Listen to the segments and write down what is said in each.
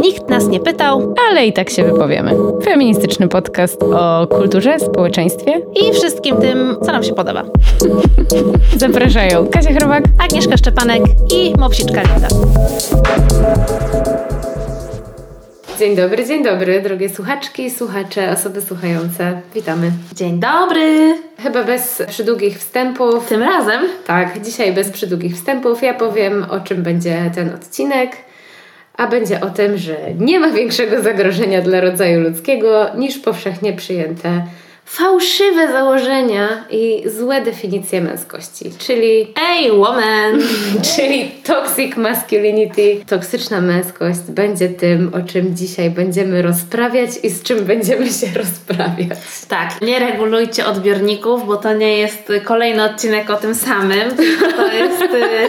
Nikt nas nie pytał, ale i tak się wypowiemy. Feministyczny podcast o kulturze, społeczeństwie i wszystkim tym, co nam się podoba. Zapraszają Kasia Chrobak, Agnieszka Szczepanek i Mopsiczka Linda. Dzień dobry, dzień dobry, drogie słuchaczki, słuchacze, osoby słuchające. Witamy. Dzień dobry. Chyba bez przydługich wstępów. Tym razem? Tak, dzisiaj bez przydługich wstępów. Ja powiem, o czym będzie ten odcinek. A będzie o tym, że nie ma większego zagrożenia dla rodzaju ludzkiego niż powszechnie przyjęte fałszywe założenia i złe definicje męskości, czyli Ej, woman! czyli toxic masculinity, toksyczna męskość będzie tym, o czym dzisiaj będziemy rozprawiać i z czym będziemy się rozprawiać. Tak, nie regulujcie odbiorników, bo to nie jest kolejny odcinek o tym samym, to jest y,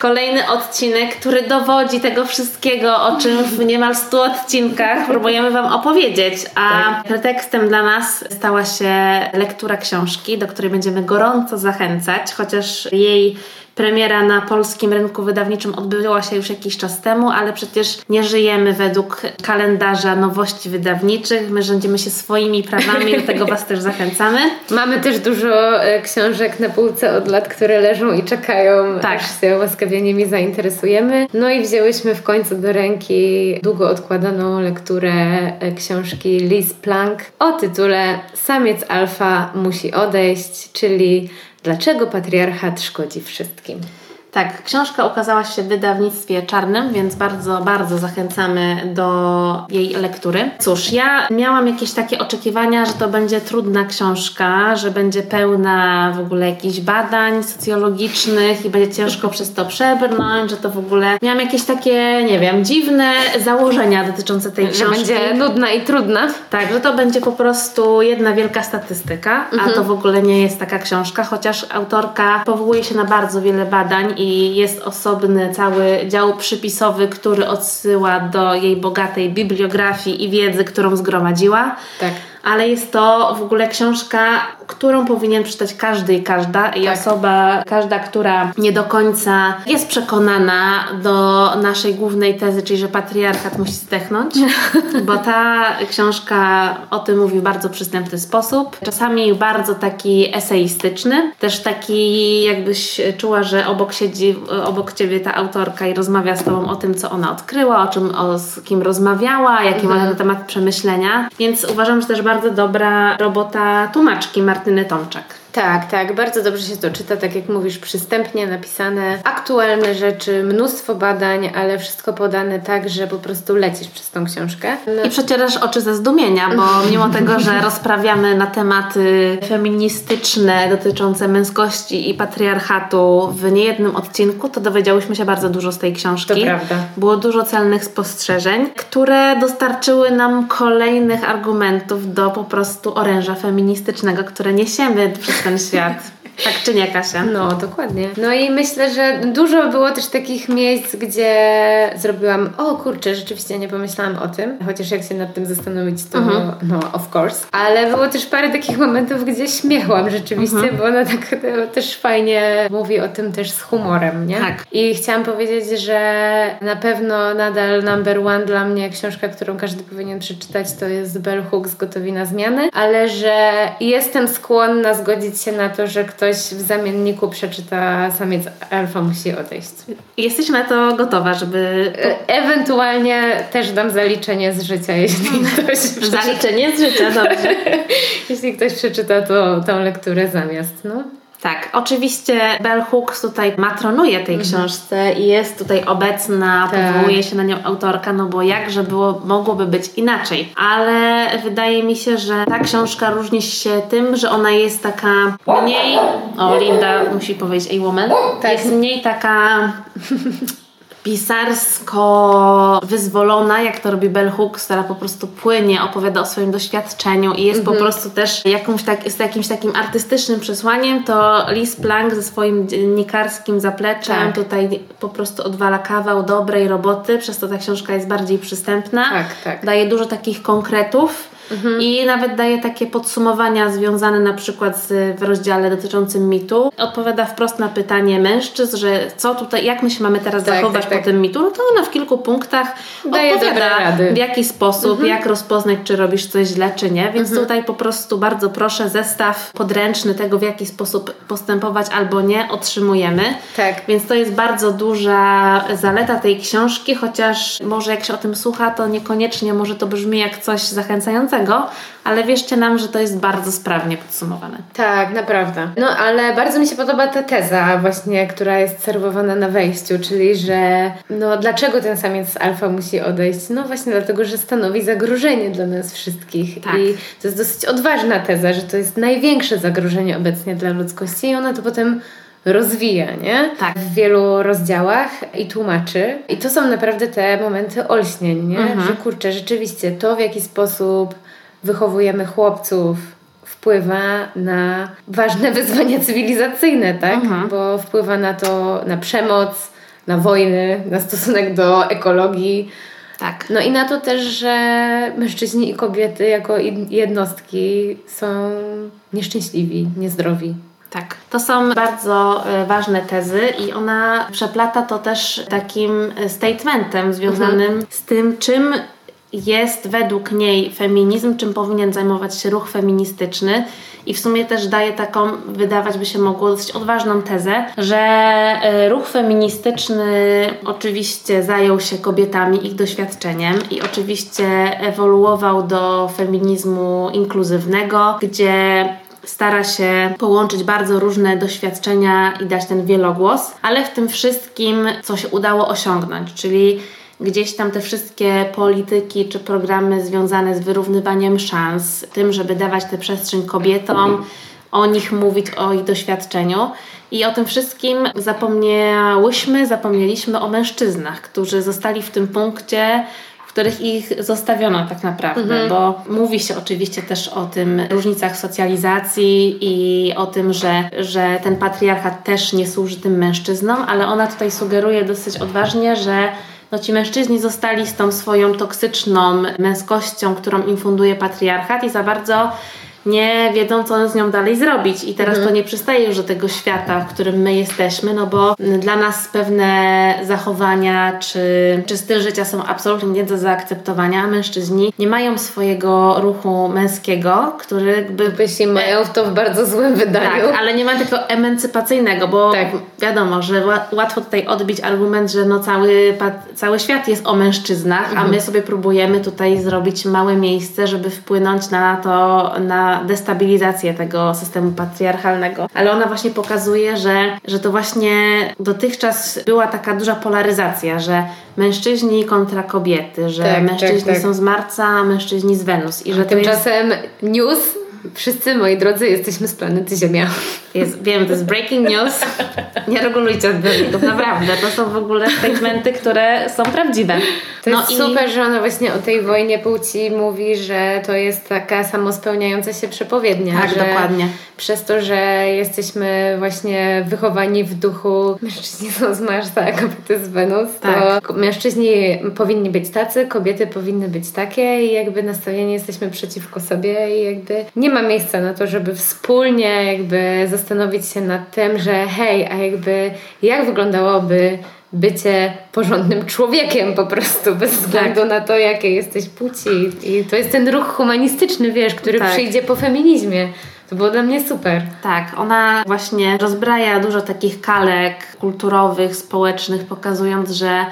kolejny odcinek, który dowodzi tego wszystkiego, o czym w niemal 100 odcinkach próbujemy Wam opowiedzieć. A tak. pretekstem dla nas stała się lektura książki, do której będziemy gorąco zachęcać, chociaż jej Premiera na polskim rynku wydawniczym odbyła się już jakiś czas temu, ale przecież nie żyjemy według kalendarza nowości wydawniczych. My rządzimy się swoimi prawami, do tego Was też zachęcamy. Mamy też dużo e, książek na półce od lat, które leżą i czekają, tak. aż się łaskawie nimi zainteresujemy. No i wzięłyśmy w końcu do ręki długo odkładaną lekturę e, książki Liz Plank o tytule Samiec alfa musi odejść, czyli Dlaczego patriarchat szkodzi wszystkim? Tak, książka ukazała się w wydawnictwie czarnym, więc bardzo, bardzo zachęcamy do jej lektury. Cóż, ja miałam jakieś takie oczekiwania, że to będzie trudna książka, że będzie pełna w ogóle jakichś badań socjologicznych i będzie ciężko przez to przebrnąć, że to w ogóle. Miałam jakieś takie, nie wiem, dziwne założenia dotyczące tej książki. Że będzie nudna i trudna. Tak, że to będzie po prostu jedna wielka statystyka, mhm. a to w ogóle nie jest taka książka, chociaż autorka powołuje się na bardzo wiele badań i jest osobny cały dział przypisowy, który odsyła do jej bogatej bibliografii i wiedzy, którą zgromadziła. Tak ale jest to w ogóle książka, którą powinien przeczytać każdy i każda. I tak. osoba, każda, która nie do końca jest przekonana do naszej głównej tezy, czyli że patriarchat musi zdechnąć, bo ta książka o tym mówi w bardzo przystępny sposób, czasami bardzo taki eseistyczny, też taki jakbyś czuła, że obok siedzi obok ciebie ta autorka i rozmawia z tobą o tym, co ona odkryła, o czym, o, z kim rozmawiała, jakie mhm. ma na temat przemyślenia, więc uważam, że też bardzo dobra robota tłumaczki Martyny Tomczak. Tak, tak, bardzo dobrze się to czyta, tak jak mówisz, przystępnie napisane, aktualne rzeczy, mnóstwo badań, ale wszystko podane tak, że po prostu lecisz przez tą książkę. No. I przecierasz oczy ze zdumienia, bo mimo tego, że rozprawiamy na tematy feministyczne dotyczące męskości i patriarchatu w niejednym odcinku, to dowiedziałyśmy się bardzo dużo z tej książki. To prawda. Było dużo celnych spostrzeżeń, które dostarczyły nam kolejnych argumentów do po prostu oręża feministycznego, które niesiemy przez ten świat. Tak czy nie, Kasia? No, dokładnie. No i myślę, że dużo było też takich miejsc, gdzie zrobiłam, o kurczę, rzeczywiście nie pomyślałam o tym, chociaż jak się nad tym zastanowić, to mhm. no, of course. Ale było też parę takich momentów, gdzie śmiechłam rzeczywiście, mhm. bo ona tak też fajnie mówi o tym też z humorem, nie? Tak. I chciałam powiedzieć, że na pewno nadal number one dla mnie książka, którą każdy powinien przeczytać, to jest Bell Hooks Gotowi na zmiany, ale że jestem skłonna zgodzić się na to, że ktoś w zamienniku przeczyta samiec alfa musi odejść. Jesteś na to gotowa, żeby... E, ewentualnie też dam zaliczenie z życia, jeśli ktoś... Zaliczenie z życia, dobrze. jeśli ktoś przeczyta to, tą lekturę zamiast, no. Tak, oczywiście Bell Hooks tutaj matronuje tej mhm. książce i jest tutaj obecna, tak. powołuje się na nią autorka, no bo jakże było, mogłoby być inaczej. Ale wydaje mi się, że ta książka różni się tym, że ona jest taka mniej... O, Linda musi powiedzieć a woman. Tak. Jest mniej taka pisarsko wyzwolona, jak to robi Bell Hooks, która po prostu płynie, opowiada o swoim doświadczeniu i jest po mhm. prostu też jakąś tak, z jakimś takim artystycznym przesłaniem, to Liz Plank ze swoim dziennikarskim zapleczem tak. tutaj po prostu odwala kawał dobrej roboty, przez to ta książka jest bardziej przystępna. Tak, tak. Daje dużo takich konkretów mhm. i nawet daje takie podsumowania związane na przykład z, w rozdziale dotyczącym mitu. Odpowiada wprost na pytanie mężczyzn, że co tutaj, jak my się mamy teraz tak, zachować tak, tak. po tym mitu, no to ona w kilku punktach daje odpowiada w jaki sposób, mhm. jak rozpoznać, czy robisz coś źle, czy nie. Więc mhm. tutaj po prostu bardzo proszę zestaw podręczny tego, w jaki sposób postępować albo nie, otrzymujemy. Tak. Więc to jest bardzo duża zaleta tej książki, chociaż może jak się o tym słucha, to niekoniecznie może to brzmi jak coś zachęcającego, ale wierzcie nam, że to jest bardzo sprawnie podsumowane. Tak, naprawdę. No ale bardzo mi się podoba ta teza właśnie, która jest serwowana na wejściu, czyli że no dlaczego ten samiec alfa musi odejść? No właśnie dlatego, że stanowi zagrożenie dla nas wszystkich. Tak. I to jest dosyć odważna teza, że to jest największe zagrożenie obecnie dla ludzkości i ona to potem rozwija, nie? Tak. W wielu rozdziałach i tłumaczy. I to są naprawdę te momenty olśnień, nie? Mhm. Że kurczę, rzeczywiście to w jaki sposób wychowujemy chłopców wpływa na ważne wyzwania cywilizacyjne, tak? Mhm. Bo wpływa na to, na przemoc, na wojny, na stosunek do ekologii. Tak. No i na to też, że mężczyźni i kobiety jako jednostki są nieszczęśliwi, niezdrowi. Tak, to są bardzo e, ważne tezy i ona przeplata to też takim statementem związanym mhm. z tym, czym jest według niej feminizm, czym powinien zajmować się ruch feministyczny. I w sumie też daje taką, wydawać by się mogło, dosyć odważną tezę, że e, ruch feministyczny oczywiście zajął się kobietami, ich doświadczeniem i oczywiście ewoluował do feminizmu inkluzywnego, gdzie stara się połączyć bardzo różne doświadczenia i dać ten wielogłos, ale w tym wszystkim, co się udało osiągnąć, czyli gdzieś tam te wszystkie polityki czy programy związane z wyrównywaniem szans, tym, żeby dawać tę przestrzeń kobietom, o nich mówić, o ich doświadczeniu. I o tym wszystkim zapomniałyśmy, zapomnieliśmy o mężczyznach, którzy zostali w tym punkcie, w których ich zostawiono tak naprawdę, mhm. bo mówi się oczywiście też o tym różnicach socjalizacji i o tym, że, że ten patriarchat też nie służy tym mężczyznom, ale ona tutaj sugeruje dosyć odważnie, że no ci mężczyźni zostali z tą swoją toksyczną męskością, którą im funduje patriarchat i za bardzo nie wiedzą, co z nią dalej zrobić. I teraz mhm. to nie przystaje już do tego świata, w którym my jesteśmy, no bo dla nas pewne zachowania czy, czy styl życia są absolutnie nie do zaakceptowania. Mężczyźni nie mają swojego ruchu męskiego, który by... Jeśli mają to w bardzo złym wydaniu. Tak, ale nie ma tego emancypacyjnego, bo tak. wiadomo, że łatwo tutaj odbić argument, że no cały, cały świat jest o mężczyznach, mhm. a my sobie próbujemy tutaj zrobić małe miejsce, żeby wpłynąć na to, na destabilizację tego systemu patriarchalnego. Ale ona właśnie pokazuje, że, że to właśnie dotychczas była taka duża polaryzacja, że mężczyźni kontra kobiety, że tak, mężczyźni tak, tak. są z Marca, a mężczyźni z Wenus. I że tymczasem jest... news Wszyscy, moi drodzy, jesteśmy z planety Ziemia. Jest, wiem, to jest breaking news. Nie regulujcie odbiorników, naprawdę. To są w ogóle statementy, które są prawdziwe. To no jest i... super, że ona właśnie o tej wojnie płci mówi, że to jest taka samospełniająca się przepowiednia. Tak, dokładnie. Przez to, że jesteśmy właśnie wychowani w duchu mężczyźni są z Marsa, a kobiety z Wenus, tak. to mężczyźni powinni być tacy, kobiety powinny być takie i jakby nastawieni jesteśmy przeciwko sobie i jakby nie ma miejsca na to, żeby wspólnie jakby zastanowić się nad tym, że hej, a jakby jak wyglądałoby bycie porządnym człowiekiem po prostu, bez względu tak. na to, jakie jesteś płci. I to jest ten ruch humanistyczny, wiesz, który tak. przyjdzie po feminizmie. To było dla mnie super. Tak, ona właśnie rozbraja dużo takich kalek kulturowych, społecznych, pokazując, że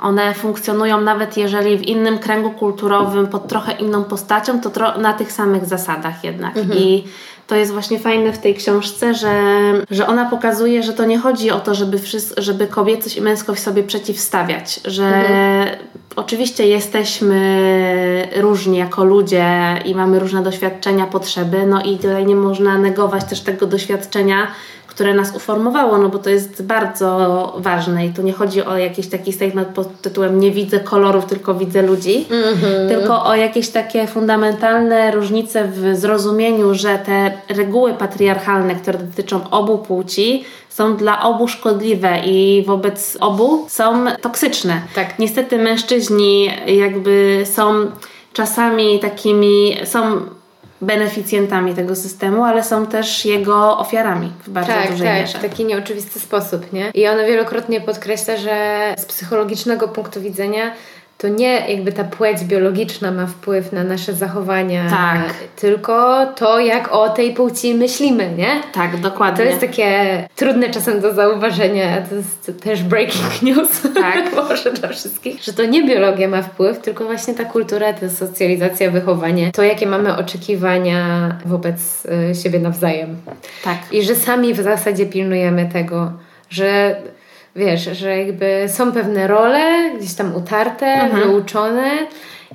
one funkcjonują nawet jeżeli w innym kręgu kulturowym, pod trochę inną postacią, to tro- na tych samych zasadach jednak. Mhm. I to jest właśnie fajne w tej książce, że, że ona pokazuje, że to nie chodzi o to, żeby, żeby kobiecość i męskość sobie przeciwstawiać, że mhm. oczywiście jesteśmy różni jako ludzie i mamy różne doświadczenia, potrzeby, no i tutaj nie można negować też tego doświadczenia które nas uformowało, no bo to jest bardzo ważne i tu nie chodzi o jakiś taki statement pod tytułem nie widzę kolorów, tylko widzę ludzi, mm-hmm. tylko o jakieś takie fundamentalne różnice w zrozumieniu, że te reguły patriarchalne, które dotyczą obu płci, są dla obu szkodliwe i wobec obu są toksyczne. Tak. Niestety mężczyźni jakby są czasami takimi są beneficjentami tego systemu, ale są też jego ofiarami w bardzo tak, dużej tak, mierze. w taki nieoczywisty sposób, nie? I ona wielokrotnie podkreśla, że z psychologicznego punktu widzenia to nie jakby ta płeć biologiczna ma wpływ na nasze zachowania, tak. tylko to, jak o tej płci myślimy, nie? Tak, dokładnie. To jest takie trudne czasem do zauważenia, to jest też breaking news, tak. może dla wszystkich, że to nie biologia ma wpływ, tylko właśnie ta kultura, ta socjalizacja, wychowanie, to jakie mamy oczekiwania wobec y, siebie nawzajem. Tak. I że sami w zasadzie pilnujemy tego, że wiesz, że jakby są pewne role gdzieś tam utarte, mhm. wyuczone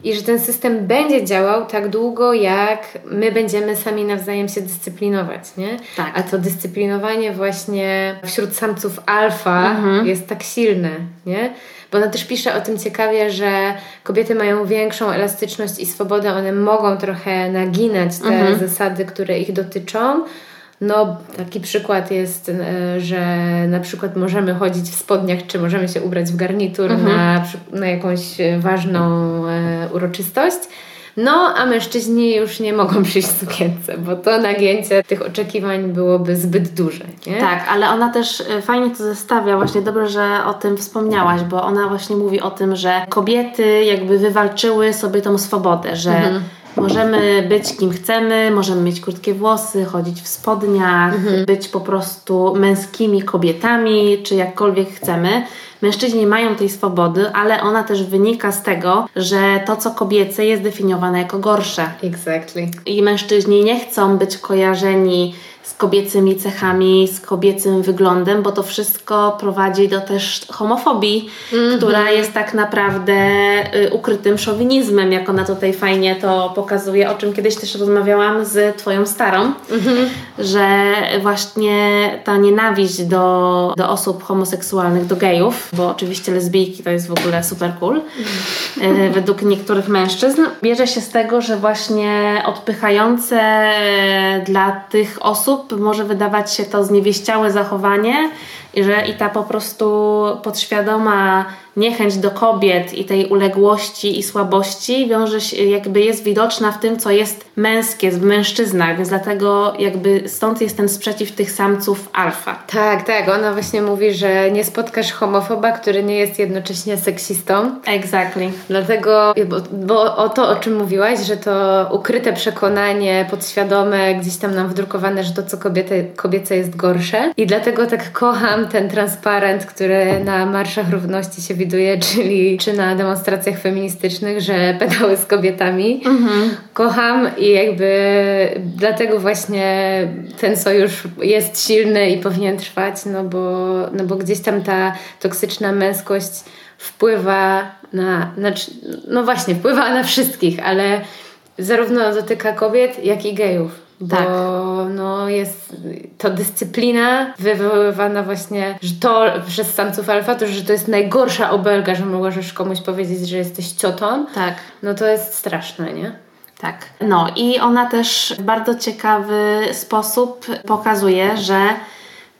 i że ten system będzie działał tak długo, jak my będziemy sami nawzajem się dyscyplinować, nie? Tak. A to dyscyplinowanie właśnie wśród samców alfa mhm. jest tak silne, nie? Bo ona też pisze o tym ciekawie, że kobiety mają większą elastyczność i swobodę, one mogą trochę naginać te mhm. zasady, które ich dotyczą, no, taki przykład jest, e, że na przykład możemy chodzić w spodniach, czy możemy się ubrać w garnitur mhm. na, na jakąś ważną e, uroczystość. No, a mężczyźni już nie mogą przyjść w sukience, bo to nagięcie tych oczekiwań byłoby zbyt duże. Nie? Tak, ale ona też e, fajnie to zestawia, właśnie dobrze, że o tym wspomniałaś, bo ona właśnie mówi o tym, że kobiety jakby wywalczyły sobie tą swobodę, że mhm Możemy być kim chcemy, możemy mieć krótkie włosy, chodzić w spodniach, mhm. być po prostu męskimi kobietami, czy jakkolwiek chcemy. Mężczyźni mają tej swobody, ale ona też wynika z tego, że to, co kobiece, jest definiowane jako gorsze. Exactly. I mężczyźni nie chcą być kojarzeni z kobiecymi cechami, z kobiecym wyglądem, bo to wszystko prowadzi do też homofobii, mm-hmm. która jest tak naprawdę y, ukrytym szowinizmem, jak ona tutaj fajnie to pokazuje, o czym kiedyś też rozmawiałam z Twoją starą, mm-hmm. że właśnie ta nienawiść do, do osób homoseksualnych, do gejów, bo oczywiście lesbijki to jest w ogóle super cool, mm-hmm. według niektórych mężczyzn, bierze się z tego, że właśnie odpychające dla tych osób osób może wydawać się to zniewieściałe zachowanie że i ta po prostu podświadoma niechęć do kobiet i tej uległości i słabości wiąże się, jakby jest widoczna w tym, co jest męskie, w mężczyznach, więc dlatego jakby stąd jest ten sprzeciw tych samców alfa. Tak, tak, ona właśnie mówi, że nie spotkasz homofoba, który nie jest jednocześnie seksistą. Exactly. Dlatego, bo, bo o to, o czym mówiłaś, że to ukryte przekonanie, podświadome, gdzieś tam nam wdrukowane, że to, co kobiety, kobiece jest gorsze i dlatego tak kocham ten transparent, który na Marszach Równości się widuje, czyli czy na demonstracjach feministycznych, że pedały z kobietami. Mhm. Kocham i jakby dlatego właśnie ten sojusz jest silny i powinien trwać, no bo, no bo gdzieś tam ta toksyczna męskość wpływa na, znaczy, no właśnie, wpływa na wszystkich, ale zarówno dotyka kobiet, jak i gejów. Bo tak. no, jest to dyscyplina wywoływana właśnie, że to przez samców alfa, to, że to jest najgorsza obelga, że możesz komuś powiedzieć, że jesteś ciotą. Tak. No to jest straszne, nie? Tak. No i ona też w bardzo ciekawy sposób pokazuje, że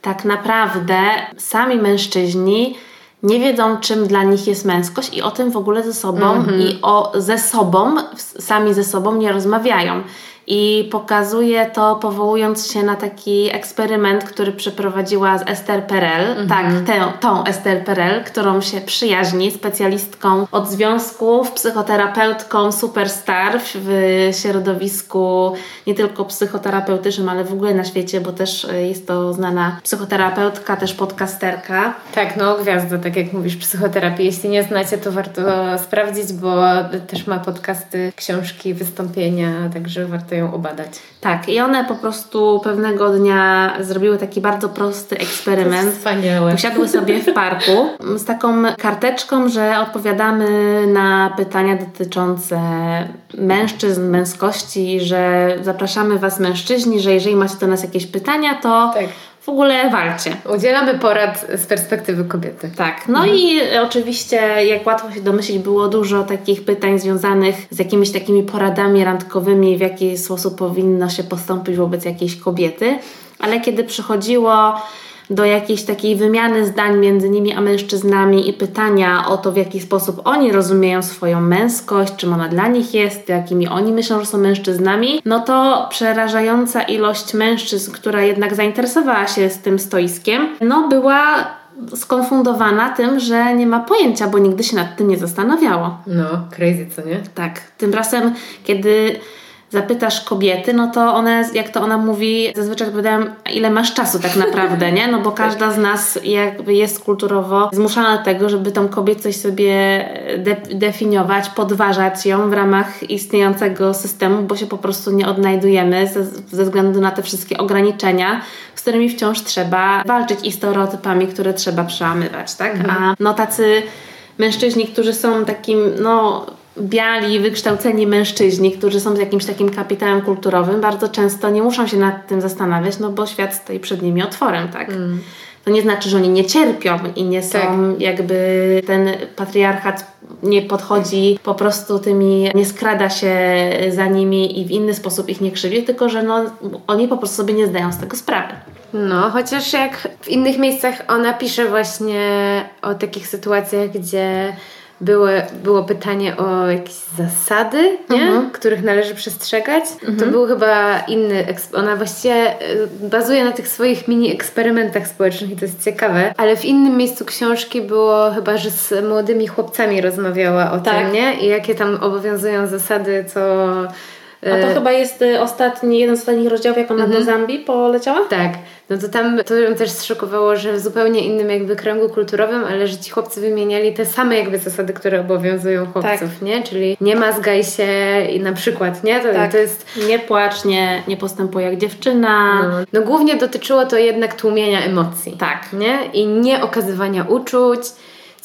tak naprawdę sami mężczyźni nie wiedzą, czym dla nich jest męskość i o tym w ogóle ze sobą mm -hmm. i o ze sobą, sami ze sobą nie rozmawiają. I pokazuje to powołując się na taki eksperyment, który przeprowadziła z Esther Perel. Mhm. Tak, tę, tą Esther Perel, którą się przyjaźni, specjalistką od związków, psychoterapeutką superstar w środowisku nie tylko psychoterapeutycznym, ale w ogóle na świecie, bo też jest to znana psychoterapeutka, też podcasterka. Tak, no gwiazda, tak jak mówisz, psychoterapii. Jeśli nie znacie, to warto sprawdzić, bo też ma podcasty, książki, wystąpienia, także warto ją obadać. Tak, i one po prostu pewnego dnia zrobiły taki bardzo prosty eksperyment. Wspaniałe. Usiadły sobie w parku z taką karteczką, że odpowiadamy na pytania dotyczące mężczyzn, męskości, że zapraszamy Was mężczyźni, że jeżeli macie do nas jakieś pytania, to tak w ogóle walcie. Udzielamy porad z perspektywy kobiety. Tak. No mhm. i oczywiście, jak łatwo się domyślić, było dużo takich pytań związanych z jakimiś takimi poradami randkowymi, w jaki sposób powinno się postąpić wobec jakiejś kobiety. Ale kiedy przychodziło do jakiejś takiej wymiany zdań między nimi a mężczyznami i pytania o to, w jaki sposób oni rozumieją swoją męskość, czym ona dla nich jest, jakimi oni myślą, że są mężczyznami, no to przerażająca ilość mężczyzn, która jednak zainteresowała się z tym stoiskiem, no była skonfundowana tym, że nie ma pojęcia, bo nigdy się nad tym nie zastanawiało. No, crazy, co nie? Tak. Tymczasem, kiedy zapytasz kobiety, no to one, jak to ona mówi, zazwyczaj odpowiadają, ile masz czasu tak naprawdę, nie? No bo każda z nas jakby jest kulturowo zmuszana do tego, żeby tą kobiecość sobie de definiować, podważać ją w ramach istniejącego systemu, bo się po prostu nie odnajdujemy ze, ze względu na te wszystkie ograniczenia, z którymi wciąż trzeba walczyć i stereotypami, które trzeba przełamywać, tak? Mhm. A no tacy mężczyźni, którzy są takim, no biali, wykształceni mężczyźni, którzy są z jakimś takim kapitałem kulturowym, bardzo często nie muszą się nad tym zastanawiać, no bo świat stoi przed nimi otworem, tak? Mm. To nie znaczy, że oni nie cierpią i nie są tak. jakby ten patriarchat nie podchodzi po prostu tymi, nie skrada się za nimi i w inny sposób ich nie krzywi, tylko że no, oni po prostu sobie nie zdają z tego sprawy. No, chociaż jak w innych miejscach ona pisze właśnie o takich sytuacjach, gdzie było, było pytanie o jakieś zasady, nie? Mhm. których należy przestrzegać. Mhm. To był chyba inny. Ona właściwie y, bazuje na tych swoich mini eksperymentach społecznych i to jest ciekawe. Ale w innym miejscu książki było chyba, że z młodymi chłopcami rozmawiała o tak. tym, nie? I jakie tam obowiązują zasady, co a to e, chyba jest y, ostatni, jeden z ostatnich rozdziałów, jak ona mhm. do Zambii poleciała? Tak. No to tam to ją też zszokowało, że w zupełnie innym jakby kręgu kulturowym, ale że ci chłopcy wymieniali te same jakby zasady, które obowiązują chłopców, tak. nie? Czyli nie mazgaj się i na przykład, nie? To, tak. to jest... Nie płacz, nie, nie postępuj jak dziewczyna. No. no głównie dotyczyło to jednak tłumienia emocji. Tak. Nie? I nie okazywania uczuć,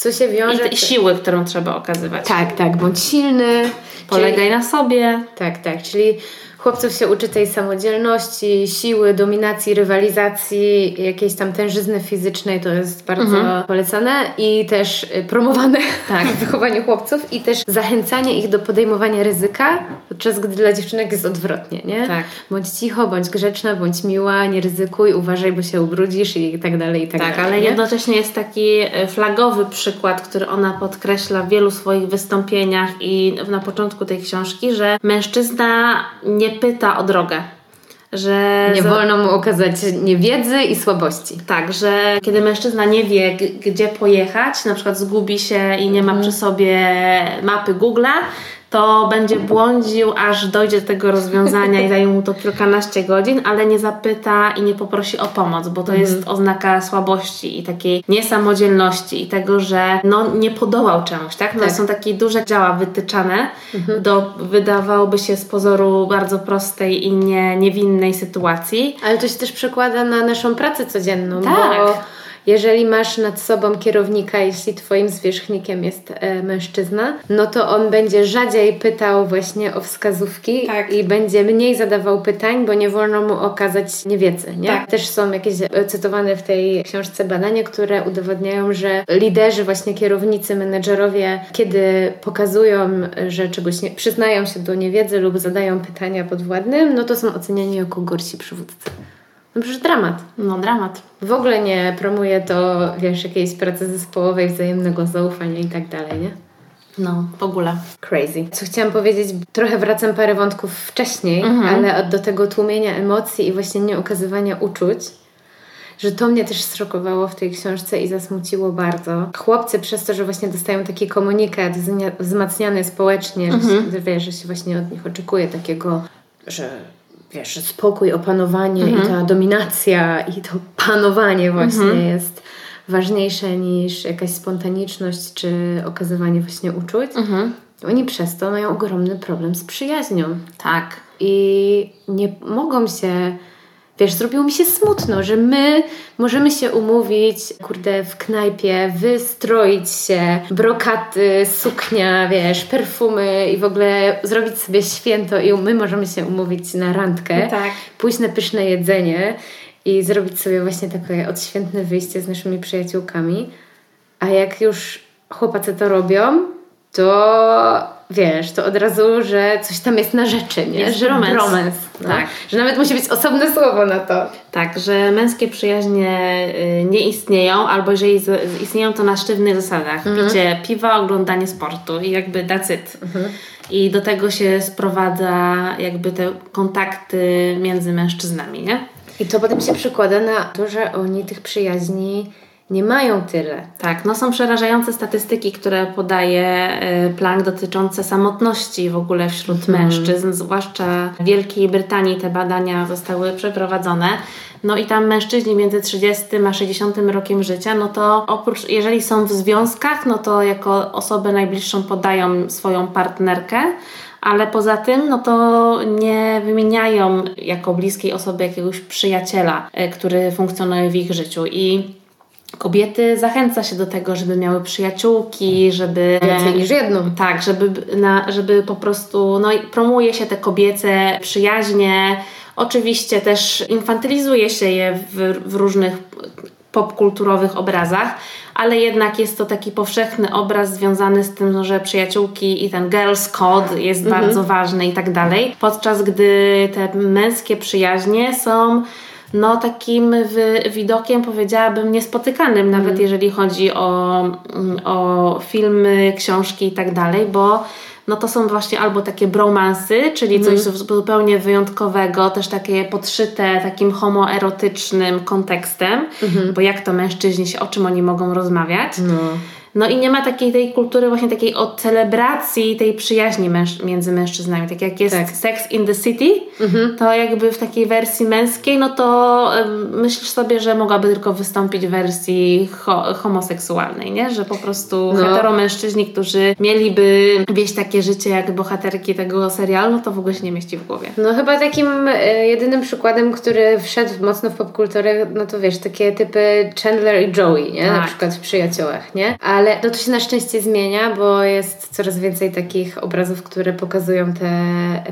co się wiąże... I siły, którą trzeba okazywać. Tak, tak. Bądź silny. Polegaj czyli... na sobie. Tak, tak. Czyli chłopców się uczy tej samodzielności, siły, dominacji, rywalizacji, jakiejś tam tężyzny fizycznej, to jest bardzo mhm. polecane i też y, promowane tak. w wychowaniu chłopców i też zachęcanie ich do podejmowania ryzyka, podczas gdy dla dziewczynek jest odwrotnie, nie? Tak. Bądź cicho, bądź grzeczna, bądź miła, nie ryzykuj, uważaj, bo się ubrudzisz i tak dalej, i tak, tak dalej. ale nie? jednocześnie jest taki y, flagowy przykład, który ona podkreśla w wielu swoich wystąpieniach i na początku tej książki, że mężczyzna nie pyta o drogę. Że nie wolno mu okazać niewiedzy i słabości. Tak, że kiedy mężczyzna nie wie, gdzie pojechać, na przykład zgubi się i nie ma mhm. przy sobie mapy Google'a, to będzie błądził, aż dojdzie do tego rozwiązania i zajmie mu to kilkanaście godzin, ale nie zapyta i nie poprosi o pomoc, bo to mhm. jest oznaka słabości i takiej niesamodzielności i tego, że no nie podołał czemuś, tak? No tak. są takie duże działa wytyczane mhm. do wydawałoby się z pozoru bardzo prostej i nie, niewinnej sytuacji. Ale to się też przekłada na naszą pracę codzienną, tak. bo jeżeli masz nad sobą kierownika, jeśli twoim zwierzchnikiem jest e, mężczyzna, no to on będzie rzadziej pytał właśnie o wskazówki tak. i będzie mniej zadawał pytań, bo nie wolno mu okazać niewiedzy. Nie? Tak. Też są jakieś e, cytowane w tej książce badania, które udowadniają, że liderzy, właśnie kierownicy, menedżerowie, kiedy pokazują, że czegoś nie, przyznają się do niewiedzy lub zadają pytania podwładnym, no to są oceniani jako gorsi przywódcy. No przecież dramat. No dramat. W ogóle nie promuje to, wiesz, jakiejś pracy zespołowej, wzajemnego zaufania i tak dalej, nie? No, w ogóle. Crazy. Co chciałam powiedzieć, trochę wracam parę wątków wcześniej, mhm. ale do tego tłumienia emocji i właśnie nie okazywania uczuć, że to mnie też zszokowało w tej książce i zasmuciło bardzo. Chłopcy przez to, że właśnie dostają taki komunikat wzmacniany społecznie, mhm. że, wiesz, że się właśnie od nich oczekuje takiego, że wiesz, spokój, opanowanie mhm. i ta dominacja i to panowanie właśnie mhm. jest ważniejsze niż jakaś spontaniczność czy okazywanie właśnie uczuć. Mhm. Oni przez to mają ogromny problem z przyjaźnią. Tak. I nie mogą się Wiesz, zrobiło mi się smutno, że my możemy się umówić, kurde, w knajpie, wystroić się, brokaty, suknia, wiesz, perfumy i w ogóle zrobić sobie święto i my możemy się umówić na randkę, tak. pójść na pyszne jedzenie i zrobić sobie właśnie takie odświętne wyjście z naszymi przyjaciółkami. A jak już chłopacy to robią, to wiesz, to od razu, że coś tam jest na rzeczy, nie? Jest że romans. romans no. Tak. Że nawet musi być osobne słowo na to. Tak, że męskie przyjaźnie y, nie istnieją, albo jeżeli istnieją, to na sztywnych zasadach. Mhm. Picie piwa, oglądanie sportu i jakby it. Mhm. I do tego się sprowadza jakby te kontakty między mężczyznami, nie? I to potem się przekłada na to, że oni tych przyjaźni nie mają tyle. Tak, no są przerażające statystyki, które podaje y, Planck dotyczące samotności w ogóle wśród hmm. mężczyzn, zwłaszcza w Wielkiej Brytanii te badania zostały przeprowadzone. No i tam mężczyźni między 30 a 60 rokiem życia, no to oprócz, jeżeli są w związkach, no to jako osobę najbliższą podają swoją partnerkę, ale poza tym, no to nie wymieniają jako bliskiej osoby jakiegoś przyjaciela, y, który funkcjonuje w ich życiu. I kobiety zachęca się do tego, żeby miały przyjaciółki, żeby... Więcej niż jedną. Tak, żeby, na, żeby po prostu, no i promuje się te kobiece przyjaźnie. Oczywiście też infantylizuje się je w, w różnych popkulturowych obrazach, ale jednak jest to taki powszechny obraz związany z tym, że przyjaciółki i ten girls code jest mhm. bardzo ważny i tak dalej. Podczas gdy te męskie przyjaźnie są no takim widokiem powiedziałabym niespotykanym, nawet mm. jeżeli chodzi o, o filmy, książki i tak dalej, bo no to są właśnie albo takie bromansy, czyli mm. coś zupełnie wyjątkowego, też takie podszyte takim homoerotycznym kontekstem, mm-hmm. bo jak to mężczyźni się, o czym oni mogą rozmawiać. No. No i nie ma takiej tej kultury właśnie takiej o celebracji tej przyjaźni męż między mężczyznami. Tak jak jest tak. Sex in the City, mhm. to jakby w takiej wersji męskiej, no to myślisz sobie, że mogłaby tylko wystąpić w wersji ho homoseksualnej, nie? Że po prostu no. heteromężczyźni, którzy mieliby wieść takie życie jak bohaterki tego serialu, no to w ogóle się nie mieści w głowie. No chyba takim e, jedynym przykładem, który wszedł mocno w popkulturę, no to wiesz, takie typy Chandler i Joey, nie? Tak. Na przykład w Przyjaciołach, nie? A ale no to się na szczęście zmienia, bo jest coraz więcej takich obrazów, które pokazują te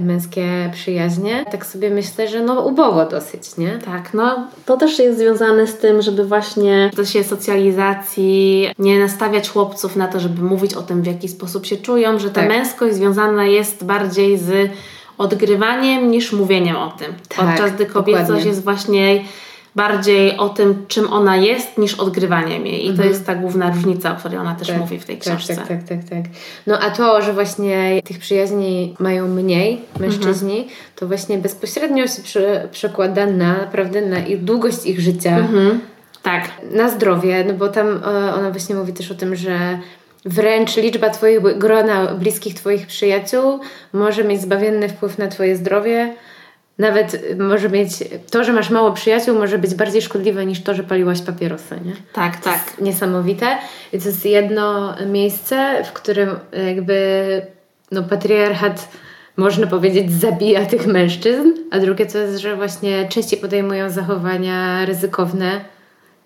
męskie przyjaźnie. Tak sobie myślę, że no ubogo dosyć, nie? Tak, no to też jest związane z tym, żeby właśnie w czasie socjalizacji nie nastawiać chłopców na to, żeby mówić o tym, w jaki sposób się czują, że ta tak. męskość związana jest bardziej z odgrywaniem niż mówieniem o tym. Tak, Podczas gdy kobiecość dokładnie. jest właśnie bardziej o tym, czym ona jest, niż odgrywaniem jej. I mhm. to jest ta główna różnica, o której ona też tak, mówi w tej tak, książce. Tak, tak, tak, tak. No a to, że właśnie tych przyjaźni mają mniej mężczyźni, mhm. to właśnie bezpośrednio się przy, przekłada na naprawdę na ich, długość ich życia. Mhm. Tak. Na zdrowie, no bo tam e, ona właśnie mówi też o tym, że wręcz liczba Twoich grona bliskich Twoich przyjaciół może mieć zbawienny wpływ na Twoje zdrowie, nawet może mieć, to, że masz mało przyjaciół, może być bardziej szkodliwe niż to, że paliłaś papierosy, nie? Tak, to tak. niesamowite. I to jest jedno miejsce, w którym jakby no, patriarchat można powiedzieć, zabija tych mężczyzn, a drugie to jest, że właśnie częściej podejmują zachowania ryzykowne.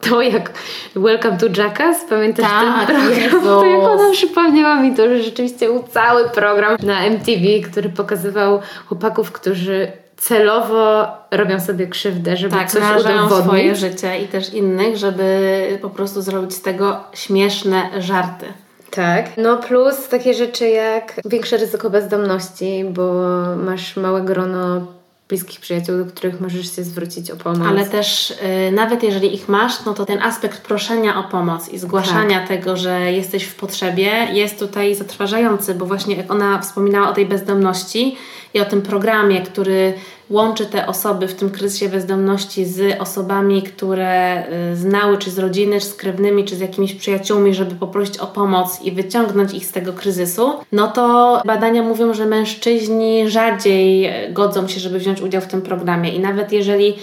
To jak Welcome to Jackass, pamiętasz tak, ten program? Jezus. To jak ona przypomniała mi to, że rzeczywiście był cały program na MTV, który pokazywał chłopaków, którzy celowo robią sobie krzywdę, żeby tak, coś udowodnić. swoje życie i też innych, żeby po prostu zrobić z tego śmieszne żarty. Tak. No plus takie rzeczy jak większe ryzyko bezdomności, bo masz małe grono bliskich przyjaciół, do których możesz się zwrócić o pomoc. Ale też y, nawet jeżeli ich masz, no to ten aspekt proszenia o pomoc i zgłaszania tak. tego, że jesteś w potrzebie jest tutaj zatrważający, bo właśnie jak ona wspominała o tej bezdomności i o tym programie, który łączy te osoby w tym kryzysie bezdomności z osobami, które y, znały, czy z rodziny, czy z krewnymi, czy z jakimiś przyjaciółmi, żeby poprosić o pomoc i wyciągnąć ich z tego kryzysu, no to badania mówią, że mężczyźni rzadziej godzą się, żeby wziąć udział w tym programie. I nawet jeżeli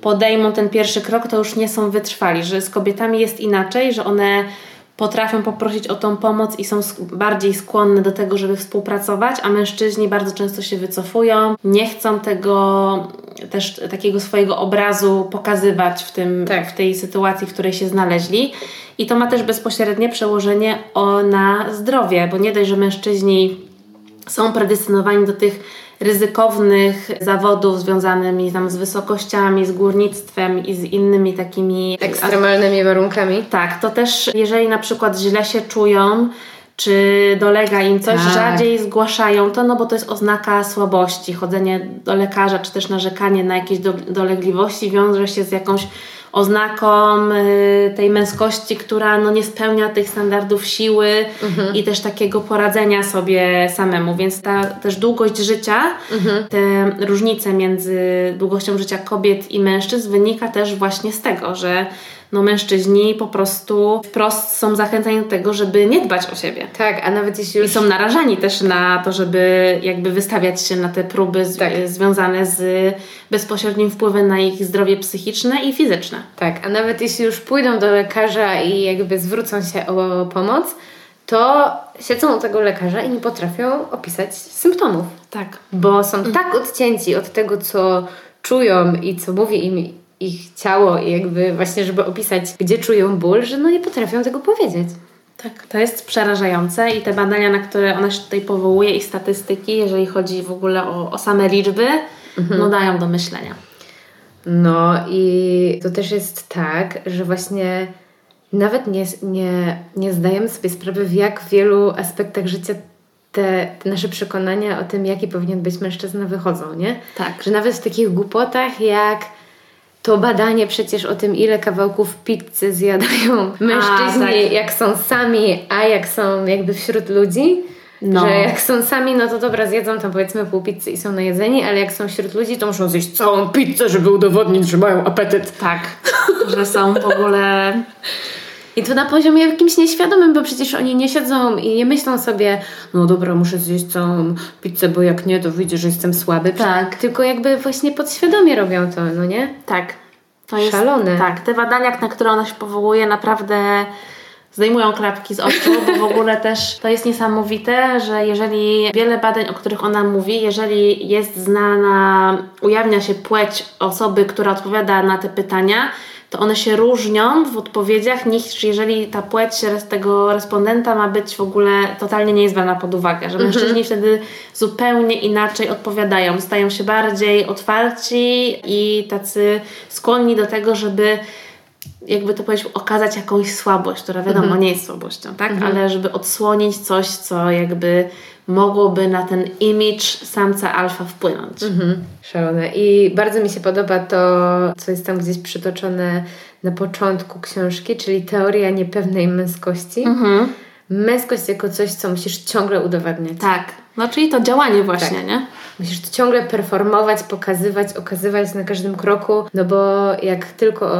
podejmą ten pierwszy krok, to już nie są wytrwali, że z kobietami jest inaczej, że one potrafią poprosić o tą pomoc i są bardziej skłonne do tego, żeby współpracować, a mężczyźni bardzo często się wycofują, nie chcą tego też takiego swojego obrazu pokazywać w, tym, tak. w tej sytuacji, w której się znaleźli. I to ma też bezpośrednie przełożenie o, na zdrowie, bo nie dość, że mężczyźni są predestynowani do tych ryzykownych zawodów związanymi tam z wysokościami, z górnictwem i z innymi takimi ekstremalnymi warunkami. Tak, to też jeżeli na przykład źle się czują, czy dolega im coś, tak. rzadziej zgłaszają to, no bo to jest oznaka słabości. Chodzenie do lekarza, czy też narzekanie na jakieś do, dolegliwości wiąże się z jakąś oznaką y, tej męskości, która no nie spełnia tych standardów siły mhm. i też takiego poradzenia sobie samemu. Więc ta też długość życia, mhm. te różnice między długością życia kobiet i mężczyzn wynika też właśnie z tego, że no mężczyźni po prostu wprost są zachęcani do tego, żeby nie dbać o siebie. Tak, a nawet jeśli już... I są narażani też na to, żeby jakby wystawiać się na te próby z, tak. związane z bezpośrednim wpływem na ich zdrowie psychiczne i fizyczne. Tak, a nawet jeśli już pójdą do lekarza i jakby zwrócą się o pomoc, to siedzą u tego lekarza i nie potrafią opisać symptomów. Tak. Bo są tak odcięci od tego, co czują i co mówi im ich ciało i jakby właśnie, żeby opisać, gdzie czują ból, że no nie potrafią tego powiedzieć. Tak, to jest przerażające i te badania, na które ona się tutaj powołuje i statystyki, jeżeli chodzi w ogóle o, o same liczby, mhm. no dają do myślenia. No i to też jest tak, że właśnie nawet nie, nie, nie zdajemy sobie sprawy, w jak wielu aspektach życia te, te, nasze przekonania o tym, jaki powinien być mężczyzna, wychodzą, nie? Tak. Że nawet w takich głupotach jak to badanie przecież o tym, ile kawałków pizzy zjadają mężczyźni, a, tak. jak są sami, a jak są jakby wśród ludzi. No. Że jak są sami, no to dobra, zjedzą tam powiedzmy pół pizzy i są najedzeni, ale jak są wśród ludzi, to muszą zjeść całą pizzę, żeby udowodnić, że mają apetyt. Tak, że są w ogóle i to na poziomie jakimś nieświadomym, bo przecież oni nie siedzą i nie myślą sobie, no dobra, muszę zjeść całą pizzę, bo jak nie, to wyjdzie, że jestem słaby. Tak. Tylko jakby właśnie podświadomie robią to, no nie? Tak. To jest szalone. Tak, te badania, na które ona się powołuje, naprawdę zdejmują klapki z oczu, bo w ogóle też to jest niesamowite, że jeżeli wiele badań, o których ona mówi, jeżeli jest znana, ujawnia się płeć osoby, która odpowiada na te pytania, to one się różnią w odpowiedziach niż jeżeli ta płeć tego respondenta ma być w ogóle totalnie nie jest brana pod uwagę, że mężczyźni mhm. wtedy zupełnie inaczej odpowiadają, stają się bardziej otwarci i tacy skłonni do tego, żeby jakby to powiedzieć, okazać jakąś słabość, która wiadomo mhm. nie jest słabością, tak? Mhm. Ale żeby odsłonić coś, co jakby mogłoby na ten image samca alfa wpłynąć. Mhm. Szalone. I bardzo mi się podoba to, co jest tam gdzieś przytoczone na początku książki, czyli teoria niepewnej męskości. Mhm. Męskość jako coś, co musisz ciągle udowadniać. Tak. No czyli to działanie właśnie, tak. nie? Musisz to ciągle performować, pokazywać, okazywać na każdym kroku, no bo jak tylko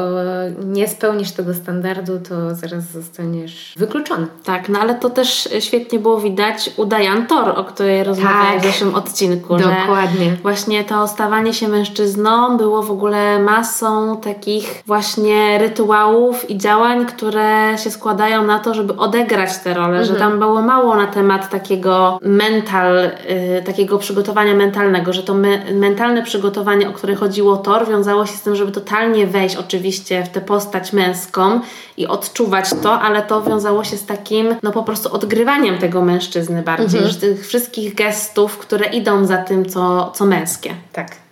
nie spełnisz tego standardu, to zaraz zostaniesz wykluczony. Tak, no ale to też świetnie było widać u Diane Tor, o której rozmawiałam tak. w zeszłym odcinku. Dokładnie. właśnie to stawanie się mężczyzną było w ogóle masą takich właśnie rytuałów i działań, które się składają na to, żeby odegrać tę rolę, mhm. że tam było mało na temat takiego mental, y, takiego przygotowania mentalnego, że to me, mentalne przygotowanie, o które chodziło Thor, wiązało się z tym, żeby totalnie wejść oczywiście w tę postać męską i odczuwać to, ale to wiązało się z takim, no po prostu odgrywaniem tego mężczyzny bardziej, mhm. tych wszystkich gestów, które idą za tym, co, co męskie. Tak.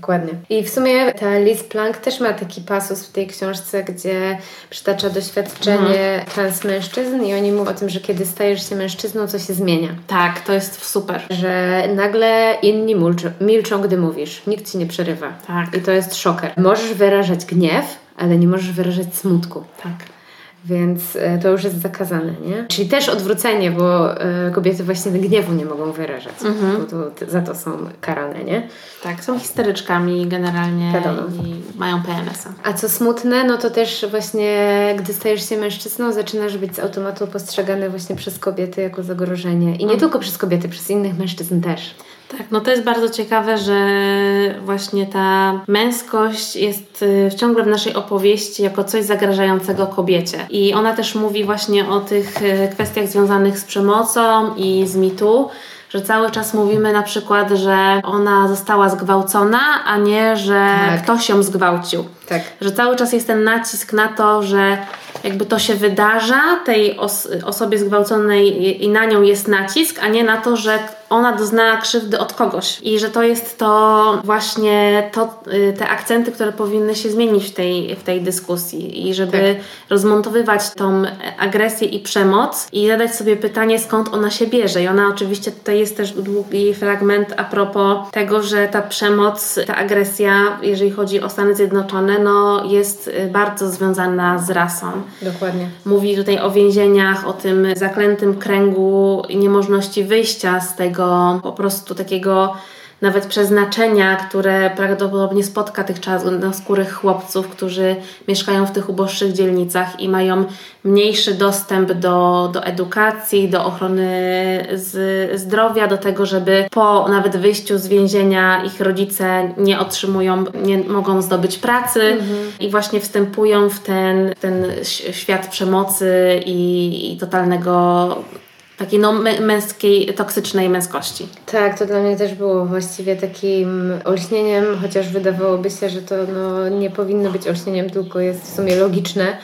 Dokładnie. I w sumie ta Liz Plank też ma taki pasus w tej książce, gdzie przytacza doświadczenie mhm. trans mężczyzn i oni mówią o tym, że kiedy stajesz się mężczyzną, co się zmienia. Tak, to jest super. Że nagle inni milczą, milczą gdy mówisz. Nikt ci nie przerywa. Tak. I to jest szoker. Możesz wyrażać gniew, ale nie możesz wyrażać smutku. Tak. Więc e, to już jest zakazane, nie? Czyli też odwrócenie, bo e, kobiety właśnie gniewu nie mogą wyrażać, mhm. bo to, za to są karane, nie? Tak, są histeryczkami generalnie Wiadomo. i mają PMS-a. A co smutne, no to też właśnie, gdy stajesz się mężczyzną, zaczynasz być z automatu postrzegany właśnie przez kobiety jako zagrożenie. I nie mhm. tylko przez kobiety, przez innych mężczyzn też. Tak, no to jest bardzo ciekawe, że właśnie ta męskość jest y, ciągle w naszej opowieści jako coś zagrażającego kobiecie. I ona też mówi właśnie o tych y, kwestiach związanych z przemocą i z mitu że cały czas mówimy na przykład, że ona została zgwałcona, a nie, że tak. ktoś ją zgwałcił. Tak. Że cały czas jest ten nacisk na to, że jakby to się wydarza tej os osobie zgwałconej i na nią jest nacisk, a nie na to, że ona doznała krzywdy od kogoś i że to jest to właśnie to, y, te akcenty, które powinny się zmienić w tej, w tej dyskusji i żeby tak. rozmontowywać tą agresję i przemoc i zadać sobie pytanie, skąd ona się bierze. I ona oczywiście tutaj jest też długi fragment a propos tego, że ta przemoc, ta agresja, jeżeli chodzi o Stany Zjednoczone, no jest y, bardzo związana z rasą. Dokładnie. Mówi tutaj o więzieniach, o tym zaklętym kręgu niemożności wyjścia z tego po prostu takiego nawet przeznaczenia, które prawdopodobnie spotka tych czarnoskórych chłopców, którzy mieszkają w tych uboższych dzielnicach i mają mniejszy dostęp do, do edukacji, do ochrony z, zdrowia, do tego, żeby po nawet wyjściu z więzienia ich rodzice nie otrzymują, nie mogą zdobyć pracy mhm. i właśnie wstępują w ten, ten świat przemocy i, i totalnego takiej no, męskiej, toksycznej męskości. Tak, to dla mnie też było właściwie takim olśnieniem, chociaż wydawałoby się, że to no, nie powinno być olśnieniem, tylko jest w sumie logiczne,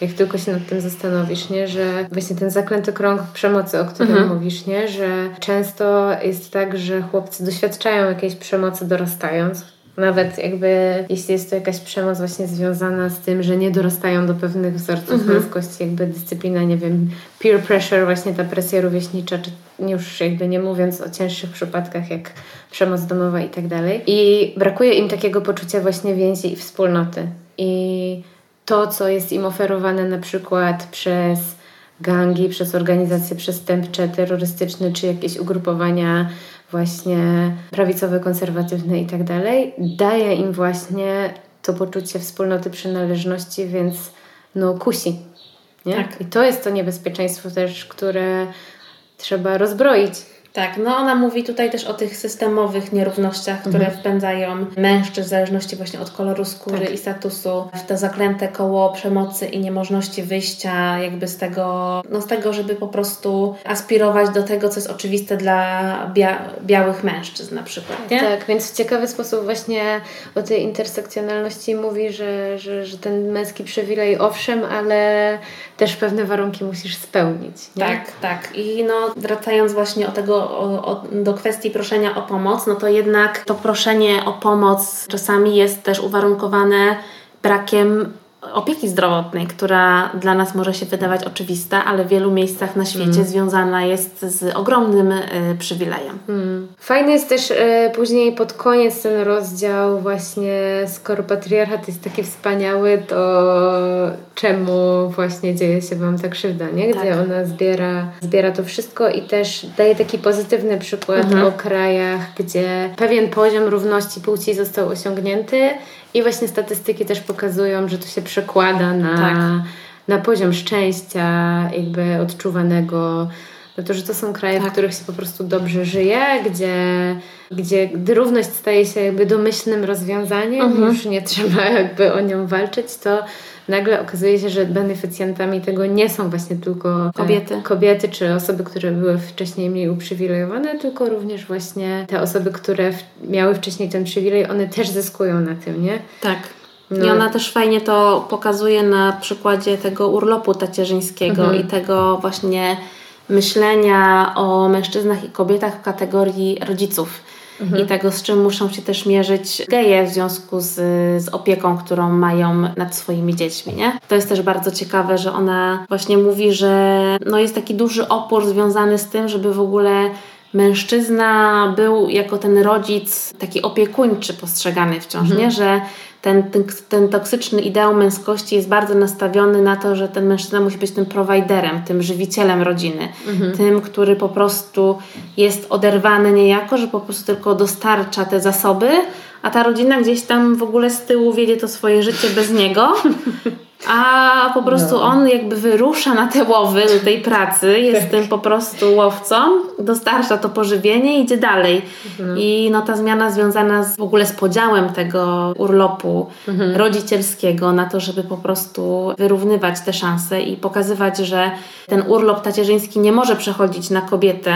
jak tylko się nad tym zastanowisz, nie? że właśnie ten zaklęty krąg przemocy, o którym mhm. mówisz, nie? że często jest tak, że chłopcy doświadczają jakiejś przemocy dorastając, nawet jakby jeśli jest to jakaś przemoc właśnie związana z tym, że nie dorastają do pewnych wzorców mhm. męskości, jakby dyscyplina, nie wiem, peer pressure, właśnie ta presja rówieśnicza, czy już jakby nie mówiąc o cięższych przypadkach jak przemoc domowa i tak dalej. I brakuje im takiego poczucia właśnie więzi i wspólnoty. I to, co jest im oferowane na przykład przez gangi, przez organizacje przestępcze, terrorystyczne, czy jakieś ugrupowania właśnie prawicowe, konserwatywne i tak dalej, daje im właśnie to poczucie wspólnoty, przynależności, więc no kusi. Nie? Tak. I to jest to niebezpieczeństwo też, które trzeba rozbroić. Tak, no ona mówi tutaj też o tych systemowych nierównościach, które mhm. wpędzają mężczyzn w zależności właśnie od koloru skóry tak. i statusu w to zaklęte koło przemocy i niemożności wyjścia jakby z tego, no z tego, żeby po prostu aspirować do tego, co jest oczywiste dla bia białych mężczyzn na przykład. Nie? Tak, więc w ciekawy sposób właśnie o tej intersekcjonalności mówi, że, że, że ten męski przywilej owszem, ale też pewne warunki musisz spełnić. Nie? Tak, tak. I no wracając właśnie o tego o, o, do kwestii proszenia o pomoc, no to jednak to proszenie o pomoc czasami jest też uwarunkowane brakiem opieki zdrowotnej, która dla nas może się wydawać oczywista, ale w wielu miejscach na świecie mm. związana jest z ogromnym y, przywilejem. Mm. Fajny jest też y, później pod koniec ten rozdział właśnie skoro patriarchat jest taki wspaniały, to czemu właśnie dzieje się Wam ta krzywda, nie? Gdzie tak. ona zbiera, zbiera to wszystko i też daje taki pozytywny przykład mm. o krajach, gdzie pewien poziom równości płci został osiągnięty i właśnie statystyki też pokazują, że to się przekłada na, tak. na poziom szczęścia, jakby odczuwanego. No to, że to są kraje, tak. w których się po prostu dobrze żyje, gdzie, gdzie gdy równość staje się jakby domyślnym rozwiązaniem, mhm. już nie trzeba jakby o nią walczyć, to nagle okazuje się, że beneficjentami tego nie są właśnie tylko kobiety, kobiety czy osoby, które były wcześniej mniej uprzywilejowane, tylko również właśnie te osoby, które miały wcześniej ten przywilej, one też zyskują na tym, nie? Tak. No. I ona też fajnie to pokazuje na przykładzie tego urlopu tacierzyńskiego mhm. i tego właśnie myślenia o mężczyznach i kobietach w kategorii rodziców mhm. i tego, z czym muszą się też mierzyć geje w związku z, z opieką, którą mają nad swoimi dziećmi. Nie? To jest też bardzo ciekawe, że ona właśnie mówi, że no jest taki duży opór związany z tym, żeby w ogóle mężczyzna był jako ten rodzic taki opiekuńczy postrzegany wciąż, mhm. nie? że ten, ten, ten toksyczny ideał męskości jest bardzo nastawiony na to, że ten mężczyzna musi być tym prowajderem, tym żywicielem rodziny, mhm. tym, który po prostu jest oderwany niejako, że po prostu tylko dostarcza te zasoby, a ta rodzina gdzieś tam w ogóle z tyłu wiedzie to swoje życie bez niego. A po prostu no. on jakby wyrusza na te łowy do tej pracy, jest tak. tym po prostu łowcą, dostarcza to pożywienie i idzie dalej. Mhm. I no ta zmiana związana z, w ogóle z podziałem tego urlopu mhm. rodzicielskiego na to, żeby po prostu wyrównywać te szanse i pokazywać, że ten urlop tacierzyński nie może przechodzić na kobietę,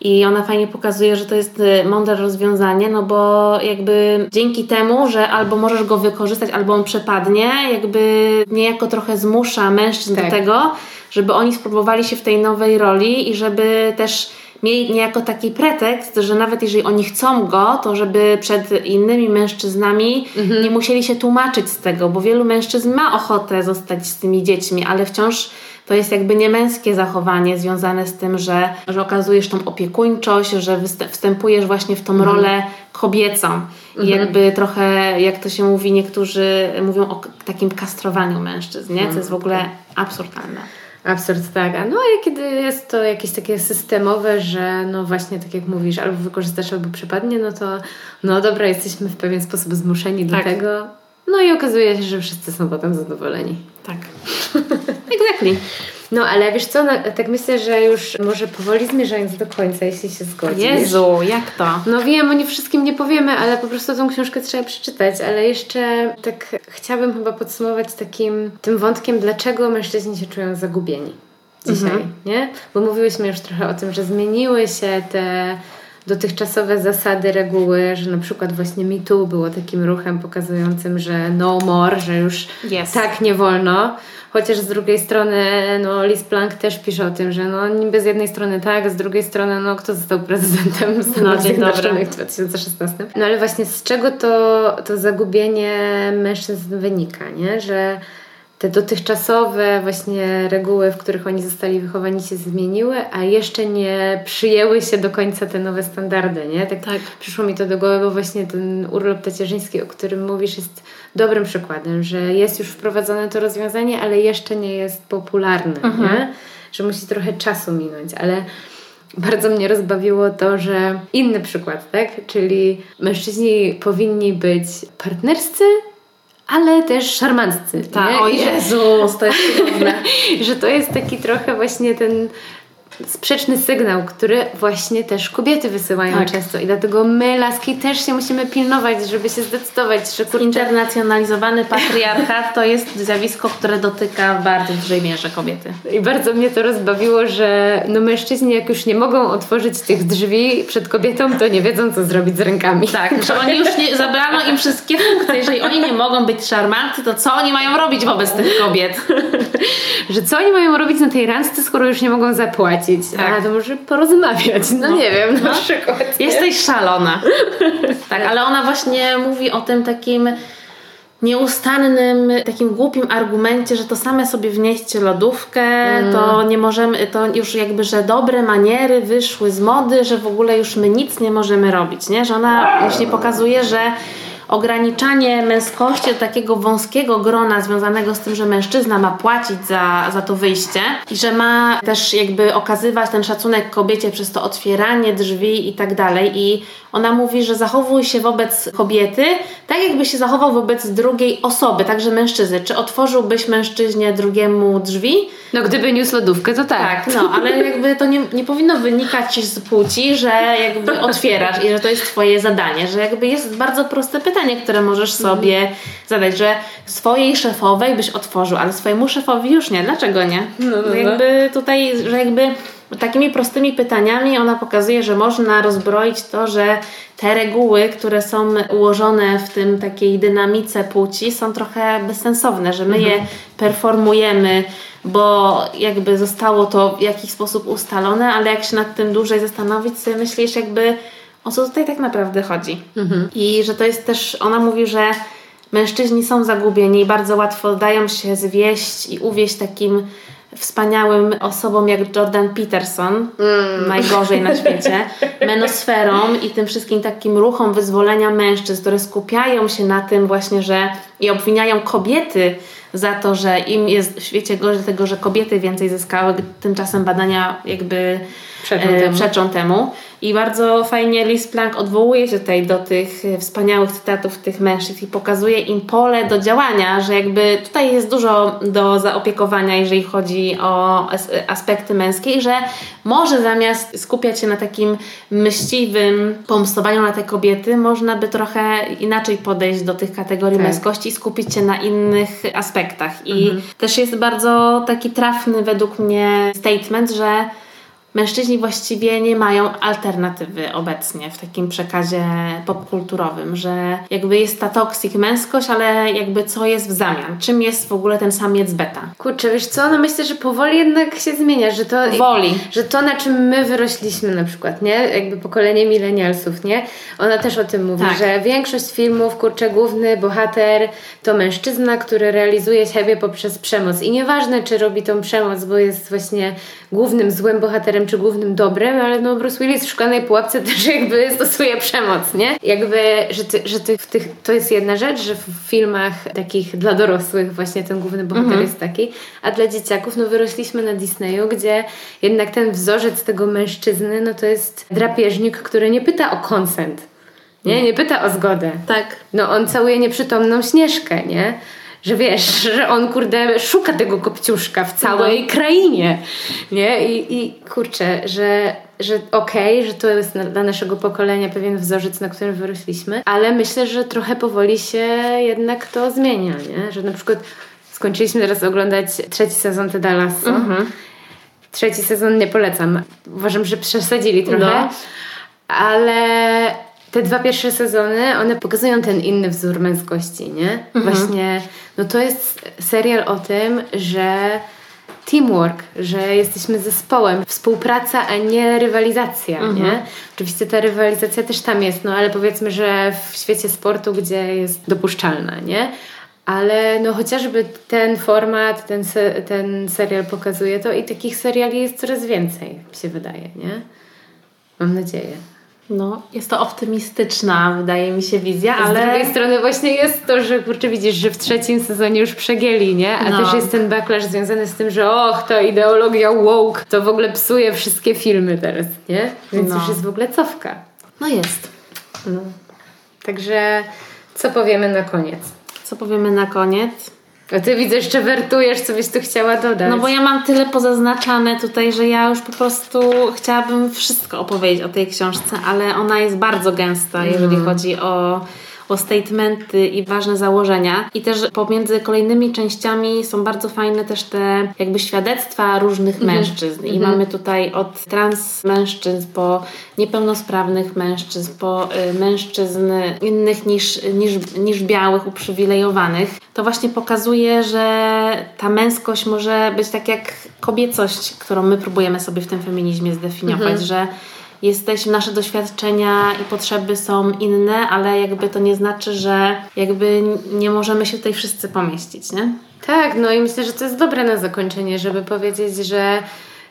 i ona fajnie pokazuje, że to jest y, mądre rozwiązanie, no bo jakby dzięki temu, że albo możesz go wykorzystać, albo on przepadnie, jakby niejako trochę zmusza mężczyzn tak. do tego, żeby oni spróbowali się w tej nowej roli i żeby też mieli niejako taki pretekst, że nawet jeżeli oni chcą go, to żeby przed innymi mężczyznami mhm. nie musieli się tłumaczyć z tego, bo wielu mężczyzn ma ochotę zostać z tymi dziećmi, ale wciąż to jest jakby niemęskie zachowanie związane z tym, że, że okazujesz tą opiekuńczość, że wstępujesz właśnie w tą mhm. rolę kobiecą. I mhm. jakby trochę, jak to się mówi, niektórzy mówią o takim kastrowaniu mężczyzn, nie? co jest w ogóle absurdalne. Absurd, tak. A no a kiedy jest to jakieś takie systemowe, że no właśnie tak jak mówisz, albo wykorzystasz, albo przypadnie, no to no dobra, jesteśmy w pewien sposób zmuszeni tak. do tego. No i okazuje się, że wszyscy są potem zadowoleni. Tak. exactly. No ale wiesz co, no, tak myślę, że już może powoli zmierzając do końca, jeśli się zgodzisz. Jezu, jak to? No wiem, o nie wszystkim nie powiemy, ale po prostu tą książkę trzeba przeczytać, ale jeszcze tak chciałabym chyba podsumować takim tym wątkiem, dlaczego mężczyźni się czują zagubieni dzisiaj, mhm. nie? Bo mówiłyśmy już trochę o tym, że zmieniły się te dotychczasowe zasady, reguły, że na przykład właśnie Too było takim ruchem pokazującym, że no more, że już yes. tak nie wolno. Chociaż z drugiej strony, no, Liz Plank też pisze o tym, że no, niby z jednej strony tak, z drugiej strony, no, kto został prezydentem Stanów no, Zjednoczonych w 2016. No ale właśnie z czego to, to zagubienie mężczyzn wynika, nie? Że te dotychczasowe właśnie reguły, w których oni zostali wychowani się zmieniły, a jeszcze nie przyjęły się do końca te nowe standardy, nie? Tak, tak. przyszło mi to do głowy, bo właśnie ten urlop tacierzyński, o którym mówisz, jest dobrym przykładem, że jest już wprowadzone to rozwiązanie, ale jeszcze nie jest popularne, mhm. nie? Że musi trochę czasu minąć, ale bardzo mnie rozbawiło to, że inny przykład, tak? Czyli mężczyźni powinni być partnerscy, ale też szarmanccy. Tak, o Jezus, to jest cudowne. że to jest taki trochę właśnie ten sprzeczny sygnał, który właśnie też kobiety wysyłają tak. często i dlatego my, laski, też się musimy pilnować, żeby się zdecydować, że kurczę... Internacjonalizowany patriarchat to jest zjawisko, które dotyka w bardzo dużej mierze kobiety. I bardzo mnie to rozbawiło, że no mężczyźni jak już nie mogą otworzyć tych drzwi przed kobietą, to nie wiedzą, co zrobić z rękami. Tak, że oni już nie, zabrano im wszystkie funkcje. Jeżeli oni nie mogą być szarmanty, to co oni mają robić wobec tych kobiet? Że co oni mają robić na tej randce, skoro już nie mogą zapłacić? Tak. A to może porozmawiać. No, no nie wiem, na no. przykład. Jesteś szalona. tak, ale ona właśnie mówi o tym takim nieustannym, takim głupim argumencie, że to same sobie wnieście lodówkę, mm. to nie możemy, to już jakby, że dobre maniery wyszły z mody, że w ogóle już my nic nie możemy robić, nie? Że ona właśnie pokazuje, że ograniczanie męskości do takiego wąskiego grona związanego z tym, że mężczyzna ma płacić za, za to wyjście i że ma też jakby okazywać ten szacunek kobiecie przez to otwieranie drzwi i tak dalej. I ona mówi, że zachowuj się wobec kobiety tak, jakby się zachował wobec drugiej osoby, także mężczyzny. Czy otworzyłbyś mężczyźnie drugiemu drzwi? No, gdyby niósł lodówkę, to tak. Tak, no, ale jakby to nie, nie powinno wynikać z płci, że jakby otwierasz i że to jest Twoje zadanie, że jakby jest bardzo proste pytanie, które możesz sobie zadać, że swojej szefowej byś otworzył, ale swojemu szefowi już nie. Dlaczego nie? No, no, no. Jakby tutaj, że jakby takimi prostymi pytaniami ona pokazuje, że można rozbroić to, że te reguły, które są ułożone w tym takiej dynamice płci są trochę bezsensowne, że my mhm. je performujemy, bo jakby zostało to w jakiś sposób ustalone, ale jak się nad tym dłużej zastanowić, sobie myślisz jakby o co tutaj tak naprawdę chodzi. Mhm. I że to jest też, ona mówi, że mężczyźni są zagubieni i bardzo łatwo dają się zwieść i uwieść takim wspaniałym osobom jak Jordan Peterson, mm. najgorzej na świecie, menosferą i tym wszystkim takim ruchom wyzwolenia mężczyzn, które skupiają się na tym właśnie, że i obwiniają kobiety za to, że im jest w świecie gorzej tego, że kobiety więcej zyskały, tymczasem badania jakby przeczą, e, temu. przeczą temu. I bardzo fajnie Liz Plank odwołuje się tutaj do tych wspaniałych cytatów tych mężczyzn i pokazuje im pole do działania, że jakby tutaj jest dużo do zaopiekowania, jeżeli chodzi o aspekty męskie i że może zamiast skupiać się na takim myśliwym pomstowaniu na te kobiety, można by trochę inaczej podejść do tych kategorii tak. męskości i skupić się na innych aspektach. I mhm. też jest bardzo taki trafny według mnie statement, że mężczyźni właściwie nie mają alternatywy obecnie w takim przekazie popkulturowym, że jakby jest ta toksik męskość, ale jakby co jest w zamian? Czym jest w ogóle ten samiec beta? Kurczę, wiesz co, no myślę, że powoli jednak się zmienia, że to... Woli. Że to, na czym my wyrośliśmy na przykład, nie? Jakby pokolenie milenialsów, nie? Ona też o tym mówi, tak. że większość filmów, kurczę, główny bohater to mężczyzna, który realizuje siebie poprzez przemoc. I nieważne, czy robi tą przemoc, bo jest właśnie głównym złym bohaterem, czy głównym dobrem, ale no Bruce Willis w szklanej pułapce też jakby stosuje przemoc, nie? Jakby, że, ty, że ty w tych, to jest jedna rzecz, że w filmach takich dla dorosłych właśnie ten główny bohater mhm. jest taki, a dla dzieciaków no wyrośliśmy na Disneyu, gdzie jednak ten wzorzec tego mężczyzny no to jest drapieżnik, który nie pyta o konsent. Nie, nie pyta o zgodę. Tak. No on całuje nieprzytomną śnieżkę, nie? Że wiesz, że on kurde szuka tego kopciuszka w całej no. krainie, nie? I, i kurczę, że, że okej, okay, że to jest dla naszego pokolenia pewien wzorzec, na którym wyrośliśmy, ale myślę, że trochę powoli się jednak to zmienia, nie? Że na przykład skończyliśmy teraz oglądać trzeci sezon Teda Lasso. Mhm. Trzeci sezon nie polecam. Uważam, że przesadzili trochę. No. Ale te dwa pierwsze sezony, one pokazują ten inny wzór męskości, nie? Mhm. Właśnie, no to jest serial o tym, że teamwork, że jesteśmy zespołem, współpraca, a nie rywalizacja, mhm. nie? Oczywiście ta rywalizacja też tam jest, no ale powiedzmy, że w świecie sportu, gdzie jest dopuszczalna, nie? Ale no chociażby ten format, ten, se, ten serial pokazuje to i takich seriali jest coraz więcej, mi się wydaje, nie? Mam nadzieję. No, jest to optymistyczna, wydaje mi się, wizja, ale... Z drugiej strony właśnie jest to, że kurczę widzisz, że w trzecim sezonie już przegięli, nie? A no. też jest ten backlash związany z tym, że och, ta ideologia woke to w ogóle psuje wszystkie filmy teraz, nie? Więc no. już jest w ogóle cofka. No jest. No. Także co powiemy na koniec? Co powiemy na koniec? A ty widzę, jeszcze wertujesz, co byś tu chciała dodać. No bo ja mam tyle pozaznaczane tutaj, że ja już po prostu chciałabym wszystko opowiedzieć o tej książce, ale ona jest bardzo gęsta, jeżeli mm. chodzi o o statementy i ważne założenia. I też pomiędzy kolejnymi częściami są bardzo fajne też te jakby świadectwa różnych mhm. mężczyzn. I mhm. mamy tutaj od trans mężczyzn po niepełnosprawnych mężczyzn, po y, mężczyzn innych niż, niż, niż białych, uprzywilejowanych. To właśnie pokazuje, że ta męskość może być tak jak kobiecość, którą my próbujemy sobie w tym feminizmie zdefiniować, mhm. że jesteśmy, nasze doświadczenia i potrzeby są inne, ale jakby to nie znaczy, że jakby nie możemy się tutaj wszyscy pomieścić, nie? Tak, no i myślę, że to jest dobre na zakończenie, żeby powiedzieć, że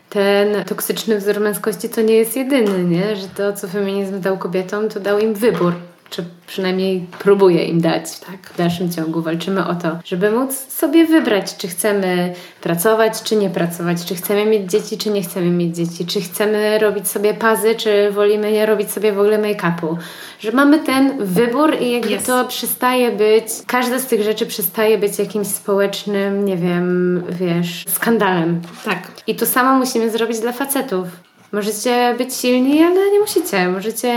ten toksyczny wzór męskości to nie jest jedyny, nie? Że to, co feminizm dał kobietom, to dał im wybór czy przynajmniej próbuję im dać tak, w dalszym ciągu. Walczymy o to, żeby móc sobie wybrać, czy chcemy pracować, czy nie pracować, czy chcemy mieć dzieci, czy nie chcemy mieć dzieci, czy chcemy robić sobie pazy, czy wolimy nie robić sobie w ogóle make-upu. Że mamy ten wybór i jakby yes. to przestaje być, każda z tych rzeczy przestaje być jakimś społecznym, nie wiem, wiesz, skandalem. Tak. I to samo musimy zrobić dla facetów. Możecie być silni, ale nie musicie. Możecie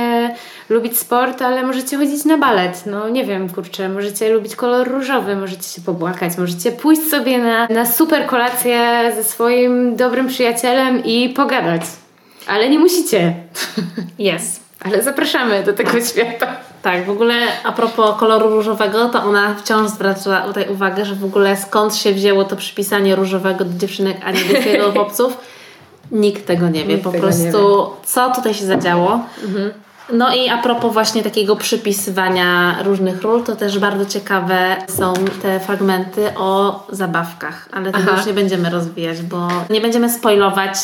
lubić sport, ale możecie chodzić na balet. No nie wiem, kurczę, możecie lubić kolor różowy, możecie się pobłakać, możecie pójść sobie na, na super kolację ze swoim dobrym przyjacielem i pogadać. Ale nie musicie. Jest. ale zapraszamy do tego świata. Tak, w ogóle a propos koloru różowego, to ona wciąż zwraca tutaj uwagę, że w ogóle skąd się wzięło to przypisanie różowego do dziewczynek, a nie do chłopców Nikt tego nie wie. Nikt po prostu, co tutaj się zadziało. Mhm. No i a propos właśnie takiego przypisywania różnych ról, to też bardzo ciekawe są te fragmenty o zabawkach, ale tego Aha. już nie będziemy rozwijać, bo nie będziemy spoilować,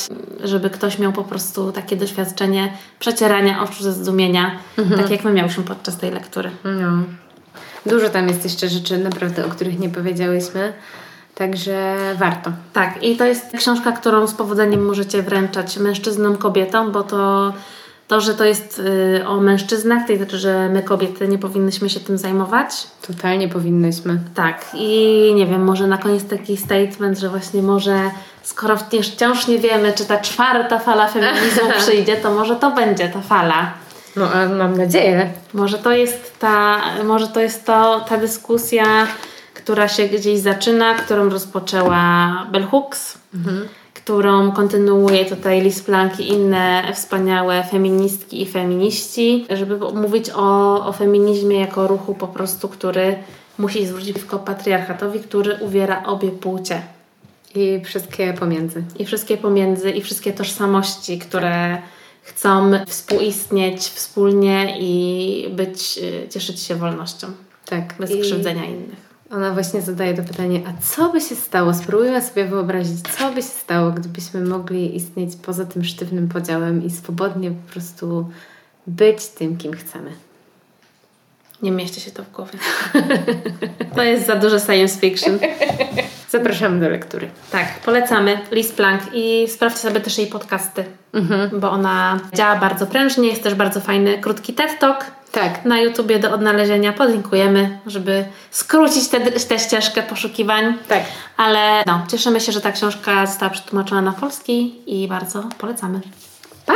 żeby ktoś miał po prostu takie doświadczenie przecierania oczu ze zdumienia, mhm. tak jak my miałyśmy podczas tej lektury. No. Dużo tam jest jeszcze rzeczy naprawdę, o których nie powiedziałyśmy. Także warto. Tak, i to jest książka, którą z powodzeniem możecie wręczać mężczyznom, kobietom, bo to, to że to jest y, o mężczyznach, to znaczy, że my kobiety nie powinnyśmy się tym zajmować. Totalnie powinnyśmy. Tak, i nie wiem, może na koniec taki statement, że właśnie może skoro wciąż nie wiemy, czy ta czwarta fala feminizmu przyjdzie, to może to będzie ta fala. No, a mam nadzieję. Może to jest ta, może to jest to, ta dyskusja która się gdzieś zaczyna, którą rozpoczęła Bell Hooks, mhm. którą kontynuuje tutaj Liz Plank i inne wspaniałe feministki i feminiści, żeby mówić o, o feminizmie jako ruchu po prostu, który musi zwrócić przeciwko patriarchatowi, który uwiera obie płcie. I wszystkie pomiędzy. I wszystkie pomiędzy, i wszystkie tożsamości, które chcą współistnieć wspólnie i być, y, cieszyć się wolnością. Tak. Bez I krzywdzenia innych. Ona właśnie zadaje to pytanie, a co by się stało? Spróbujmy sobie wyobrazić, co by się stało, gdybyśmy mogli istnieć poza tym sztywnym podziałem i swobodnie po prostu być tym, kim chcemy. Nie mieści się to w głowie. to jest za dużo science fiction. Zapraszamy do lektury. Tak, polecamy Liz Plank i sprawdźcie sobie też jej podcasty, mhm. bo ona działa bardzo prężnie, jest też bardzo fajny, krótki TED Talk. Tak. Na YouTubie do odnalezienia podlinkujemy, żeby skrócić tę ścieżkę poszukiwań. Tak. Ale no, cieszymy się, że ta książka została przetłumaczona na polski i bardzo polecamy. Pa!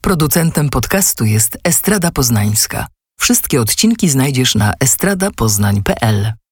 Producentem podcastu jest Estrada Poznańska. Wszystkie odcinki znajdziesz na estradapoznań.pl.